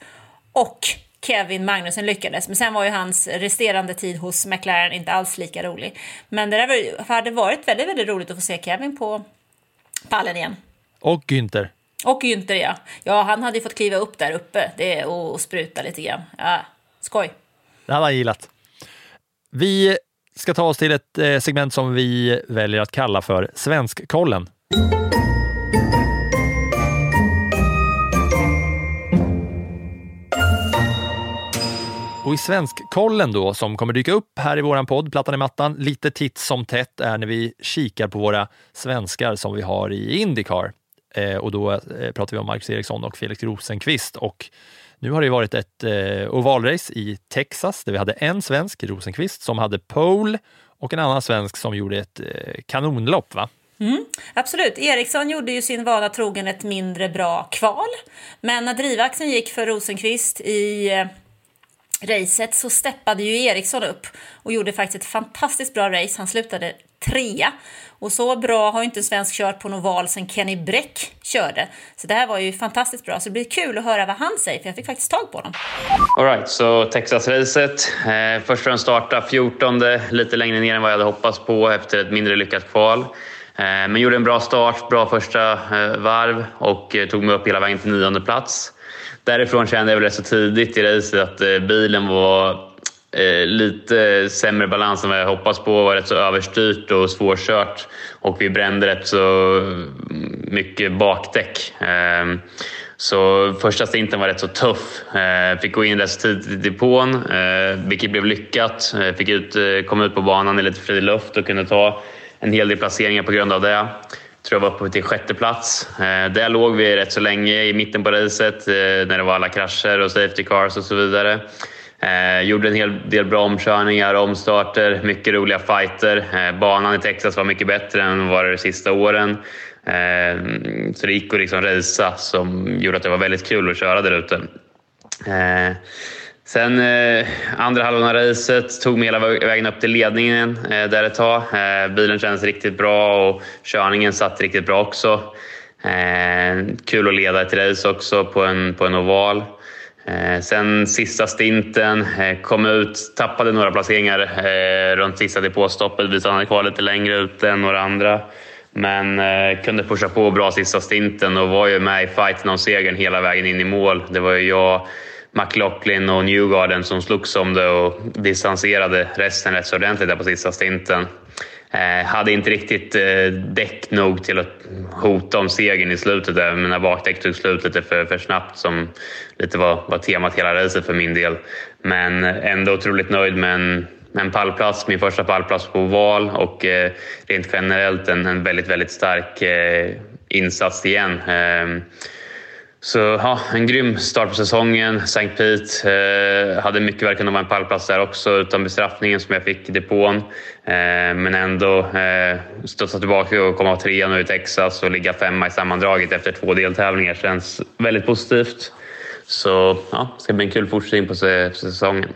och Kevin Magnusson lyckades, men sen var ju hans resterande tid hos McLaren inte alls lika rolig. Men det där hade varit väldigt, väldigt roligt att få se Kevin på pallen igen. Och Günther. Och Günther ja. Ja, han hade ju fått kliva upp där uppe det, och, och spruta lite grann. Ja, skoj. Det hade han gillat. Vi ska ta oss till ett eh, segment som vi väljer att kalla för Svenskkollen. Och i Svenskkollen då, som kommer dyka upp här i våran podd, Plattan i mattan, lite titt som tätt är när vi kikar på våra svenskar som vi har i Indycar. Eh, och då eh, pratar vi om Marcus Eriksson och Felix Rosenqvist. Och nu har det varit ett eh, ovalrace i Texas där vi hade en svensk, Rosenqvist, som hade pole och en annan svensk som gjorde ett eh, kanonlopp. Va? Mm, absolut. Eriksson gjorde ju sin vana trogen ett mindre bra kval. Men när drivaxeln gick för Rosenqvist i eh, racet så steppade ju Eriksson upp och gjorde faktiskt ett fantastiskt bra race. Han slutade trea. Och så bra har ju inte en svensk kört på Noval sen Kenny Bräck körde. Så det här var ju fantastiskt bra. Så det blir kul att höra vad han säger, för jag fick faktiskt tag på honom. Alright, så Texas-racet. Eh, först från starta 14, lite längre ner än vad jag hade hoppats på efter ett mindre lyckat kval. Eh, men gjorde en bra start, bra första eh, varv och eh, tog mig upp hela vägen till nionde plats. Därifrån kände jag väl rätt så tidigt i racet att eh, bilen var eh, lite sämre balans än vad jag hoppats på. var rätt så överstyrt och svårkört och vi brände rätt så mm, mycket bakdäck. Ehm, så första stinten var rätt så tuff. Eh, fick gå in rätt så tidigt i depån, vilket blev lyckat. Fick ut, komma ut på banan i lite fri luft och kunde ta en hel del placeringar på grund av det. Jag tror jag var uppe till sjätte plats. Eh, där låg vi rätt så länge i mitten på racet eh, när det var alla krascher och safety cars och så vidare. Eh, gjorde en hel del bra omkörningar, omstarter, mycket roliga fighter. Eh, banan i Texas var mycket bättre än vad det de sista åren. Eh, så det gick att liksom racea som gjorde att det var väldigt kul att köra där ute. Eh, sen eh, andra halvan av racet tog mig hela vägen upp till ledningen eh, där ett tag. Eh, bilen kändes riktigt bra och körningen satt riktigt bra också. Eh, kul att leda ett race också på en, på en oval. Eh, sen sista stinten, eh, kom ut, tappade några placeringar eh, runt sista depåstoppet. Vi stannade kvar lite längre ut än några andra. Men eh, kunde pusha på bra sista stinten och var ju med i fighten om segern hela vägen in i mål. Det var ju jag, McLaughlin och Newgarden som slogs om det och distanserade resten rätt så ordentligt där på sista stinten. Eh, hade inte riktigt eh, däck nog till att hota om segern i slutet. Där. Mina bakdäck tog slut lite för, för snabbt som lite var, var temat hela racet för min del. Men eh, ändå otroligt nöjd med en, en pallplats, min första pallplats på val och eh, rent generellt en, en väldigt, väldigt stark eh, insats igen. Eh, så ja, en grym start på säsongen. St. Pete eh, hade mycket väl kunnat vara en pallplats där också utan bestraffningen som jag fick i depån. Eh, men ändå eh, studsa tillbaka och komma trea nu i Texas och ligga femma i sammandraget efter två deltävlingar känns väldigt positivt. Så ja, det ska bli en kul fortsättning på säsongen.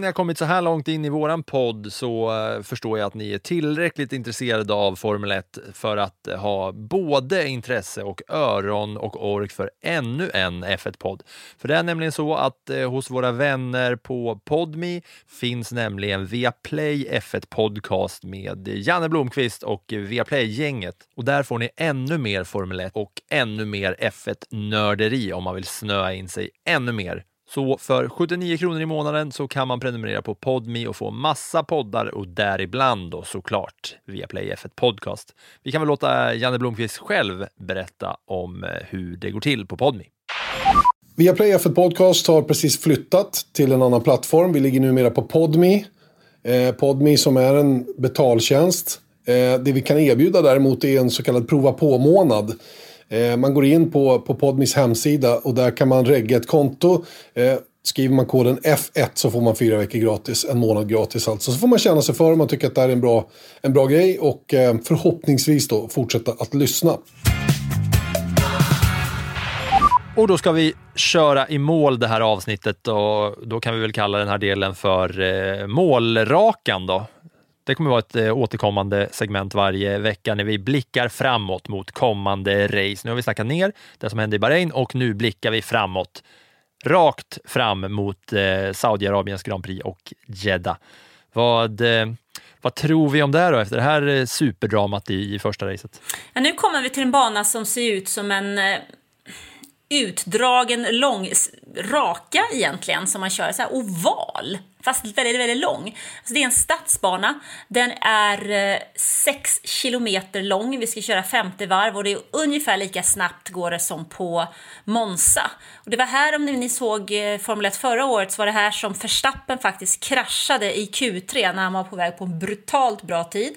Om ni har kommit så här långt in i våran podd så eh, förstår jag att ni är tillräckligt intresserade av Formel 1 för att eh, ha både intresse och öron och ork för ännu en F1-podd. För det är nämligen så att eh, hos våra vänner på Podmi finns nämligen Viaplay F1 Podcast med Janne Blomqvist och Viaplay-gänget. Och där får ni ännu mer Formel 1 och ännu mer F1-nörderi om man vill snöa in sig ännu mer så för 79 kronor i månaden så kan man prenumerera på Podmi och få massa poddar och däribland då såklart via Play F1 Podcast. Vi kan väl låta Janne Blomqvist själv berätta om eh, hur det går till på Podmi. Viaplay F1 Podcast har precis flyttat till en annan plattform. Vi ligger numera på Podmi. Eh, Podmi som är en betaltjänst. Eh, det vi kan erbjuda däremot är en så kallad prova på-månad. Eh, man går in på, på Podmis hemsida och där kan man regga ett konto. Eh, skriver man koden F1 så får man fyra veckor gratis, en månad gratis alltså. Så får man känna sig för om man tycker att det här är en bra, en bra grej och eh, förhoppningsvis då fortsätta att lyssna. Och då ska vi köra i mål det här avsnittet och då kan vi väl kalla den här delen för eh, målrakan då. Det kommer vara ett eh, återkommande segment varje vecka när vi blickar framåt mot kommande race. Nu har vi snackat ner det som hände i Bahrain och nu blickar vi framåt. Rakt fram mot eh, Saudiarabiens Grand Prix och Jeddah. Vad, eh, vad tror vi om det då efter det här superdramat i, i första racet? Ja, nu kommer vi till en bana som ser ut som en utdragen, lång, raka egentligen, som man kör, så här oval fast väldigt, väldigt lång. Alltså det är en stadsbana. Den är eh, 6 kilometer lång. Vi ska köra 50 varv och det är ungefär lika snabbt går det som på Monza. Och det var här, om ni såg eh, Formel 1 förra året, så var det här som Verstappen faktiskt kraschade i Q3 när han var på väg på en brutalt bra tid.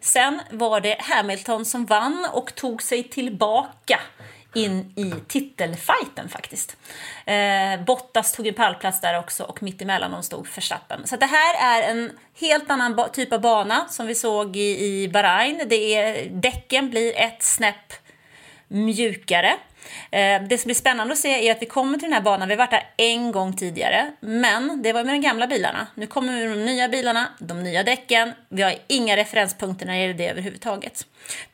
Sen var det Hamilton som vann och tog sig tillbaka in i titelfighten faktiskt. Eh, Bottas tog en pallplats där också och mitt emellan dem stod Verstappen. Så det här är en helt annan typ av bana som vi såg i, i Bahrain. Det är, däcken blir ett snäpp mjukare. Eh, det som blir spännande att se är att vi kommer till den här banan, vi har varit där en gång tidigare, men det var med de gamla bilarna. Nu kommer vi med de nya bilarna, de nya däcken, vi har inga referenspunkter när det gäller det överhuvudtaget.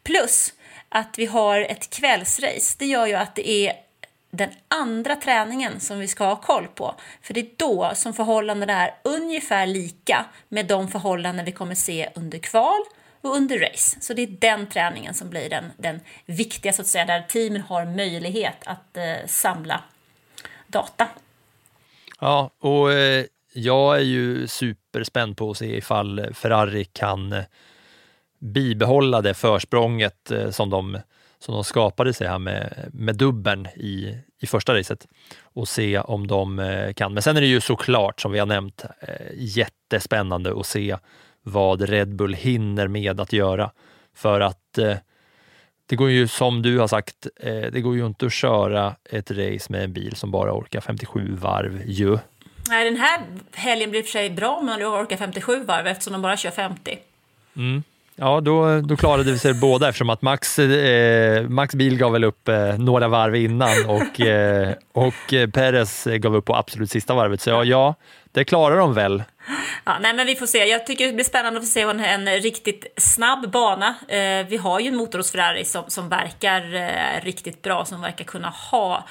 Plus att vi har ett kvällsrace, det gör ju att det är den andra träningen som vi ska ha koll på. För det är då som förhållandena är ungefär lika med de förhållanden vi kommer se under kval och under race. Så det är den träningen som blir den, den viktiga, så att säga, där teamen har möjlighet att eh, samla data. Ja, och eh, jag är ju superspänd på att se ifall Ferrari kan eh, bibehålla det försprånget eh, som de, som de skapade sig här med, med dubben i, i första racet och se om de eh, kan. Men sen är det ju såklart, som vi har nämnt, eh, jättespännande att se vad Red Bull hinner med att göra. För att det går ju som du har sagt, det går ju inte att köra ett race med en bil som bara orkar 57 varv ju. Nej, den här helgen blir i och för sig bra om man orkar 57 varv eftersom de bara kör 50. Mm. Ja, då, då klarade vi sig båda eftersom att Max, eh, Max bil gav väl upp eh, några varv innan och, eh, och eh, Perez gav upp på absolut sista varvet. Så ja, ja det klarar de väl. Ja, nej, men vi får se. Jag tycker det blir spännande att få se en, en riktigt snabb bana. Eh, vi har ju en motor hos Ferrari som, som verkar eh, riktigt bra, som verkar kunna ha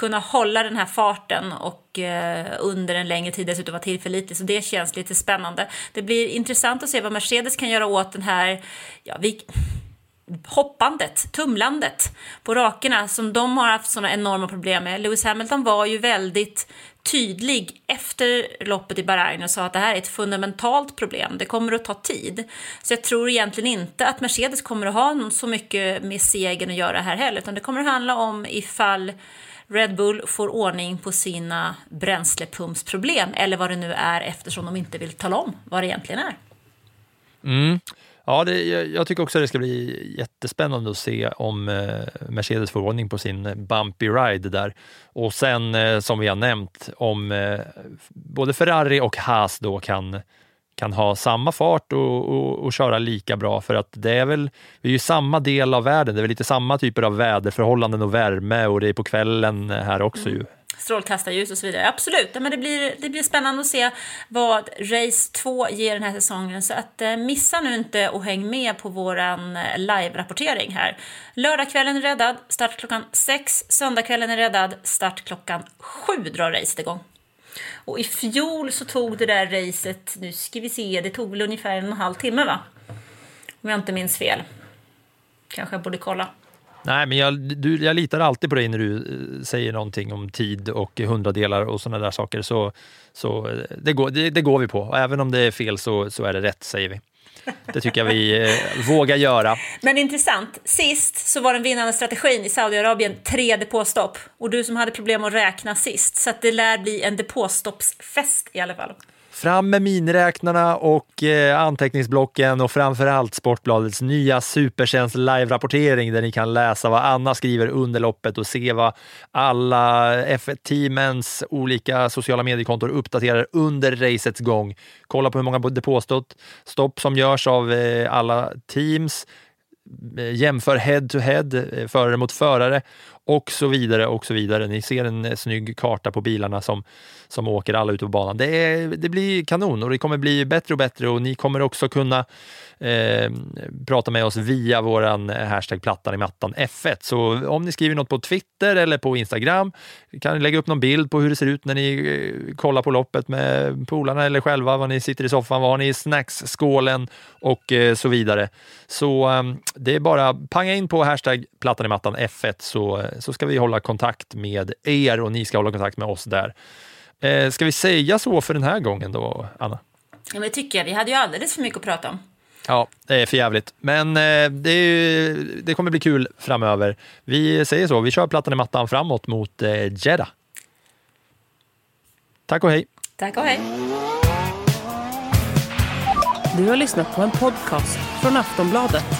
kunna hålla den här farten och eh, under en längre tid dessutom vara tillförlitlig. Så det känns lite spännande. Det blir intressant att se vad Mercedes kan göra åt den här, ja, vi, hoppandet, tumlandet på rakerna som de har haft sådana enorma problem med. Lewis Hamilton var ju väldigt tydlig efter loppet i Bahrain och sa att det här är ett fundamentalt problem. Det kommer att ta tid. Så jag tror egentligen inte att Mercedes kommer att ha så mycket med segern att göra här heller, utan det kommer att handla om ifall Red Bull får ordning på sina bränslepumpsproblem eller vad det nu är eftersom de inte vill tala om vad det egentligen är. Mm. Ja, det, jag tycker också det ska bli jättespännande att se om eh, Mercedes får ordning på sin eh, bumpy ride där. Och sen, eh, som vi har nämnt, om eh, både Ferrari och Haas då kan kan ha samma fart och, och, och, köra lika bra för att det är väl, vi är ju samma del av världen, det är väl lite samma typer av väderförhållanden och värme och det är på kvällen här också mm. ju strålkastarljus och så vidare. Absolut, men det blir, det blir spännande att se vad Race 2 ger den här säsongen. Så att, eh, missa nu inte och häng med på vår eh, live-rapportering här. Lördagskvällen är räddad, start klockan 6. Söndagskvällen är räddad, start klockan 7 drar racet igång. Och i fjol så tog det där racet, nu ska vi se, det tog väl ungefär en och en halv timme va? Om jag inte minns fel. Kanske jag borde kolla. Nej, men jag, du, jag litar alltid på dig när du eh, säger någonting om tid och hundradelar och sådana där saker. Så, så eh, det, går, det, det, går vi på. Och även om det är fel så, så är det rätt, säger vi. Det tycker jag vi eh, vågar göra. Men intressant. Sist så var den vinnande strategin i Saudiarabien tre depåstopp. Och du som hade problem att räkna sist. Så att det lär bli en depåstoppsfest i alla fall. Fram med miniräknarna och eh, anteckningsblocken och framförallt Sportbladets nya supertjänst live-rapportering där ni kan läsa vad Anna skriver under loppet och se vad alla F1-teamens olika sociala mediekontor uppdaterar under racets gång. Kolla på hur många depåstopp stopp som görs av eh, alla teams, eh, jämför head to head, -head, förare mot förare och så vidare och så vidare. Ni ser en eh, snygg karta på bilarna som, som åker alla ute på banan. Det, är, det blir kanon och det kommer bli bättre och bättre och ni kommer också kunna eh, prata med oss via våran eh, hashtag plattan i mattan F1. Så om ni skriver något på Twitter eller på Instagram, kan ni lägga upp någon bild på hur det ser ut när ni eh, kollar på loppet med polarna eller själva, var ni sitter i soffan, vad har ni i snacksskålen och eh, så vidare. Så eh, det är bara panga in på hashtag plattan i mattan F1 så, eh, så ska vi hålla kontakt med er och ni ska hålla kontakt med oss där. Eh, ska vi säga så för den här gången då, Anna? Ja, men det tycker jag. Vi hade ju alldeles för mycket att prata om. Ja, det är för jävligt. Men eh, det, är, det, kommer bli kul framöver. Vi säger så, vi kör plattan i mattan framåt mot eh, Jeddah. Tack och hej. Tack och hej. Du har lyssnat på en podcast från Aftonbladet.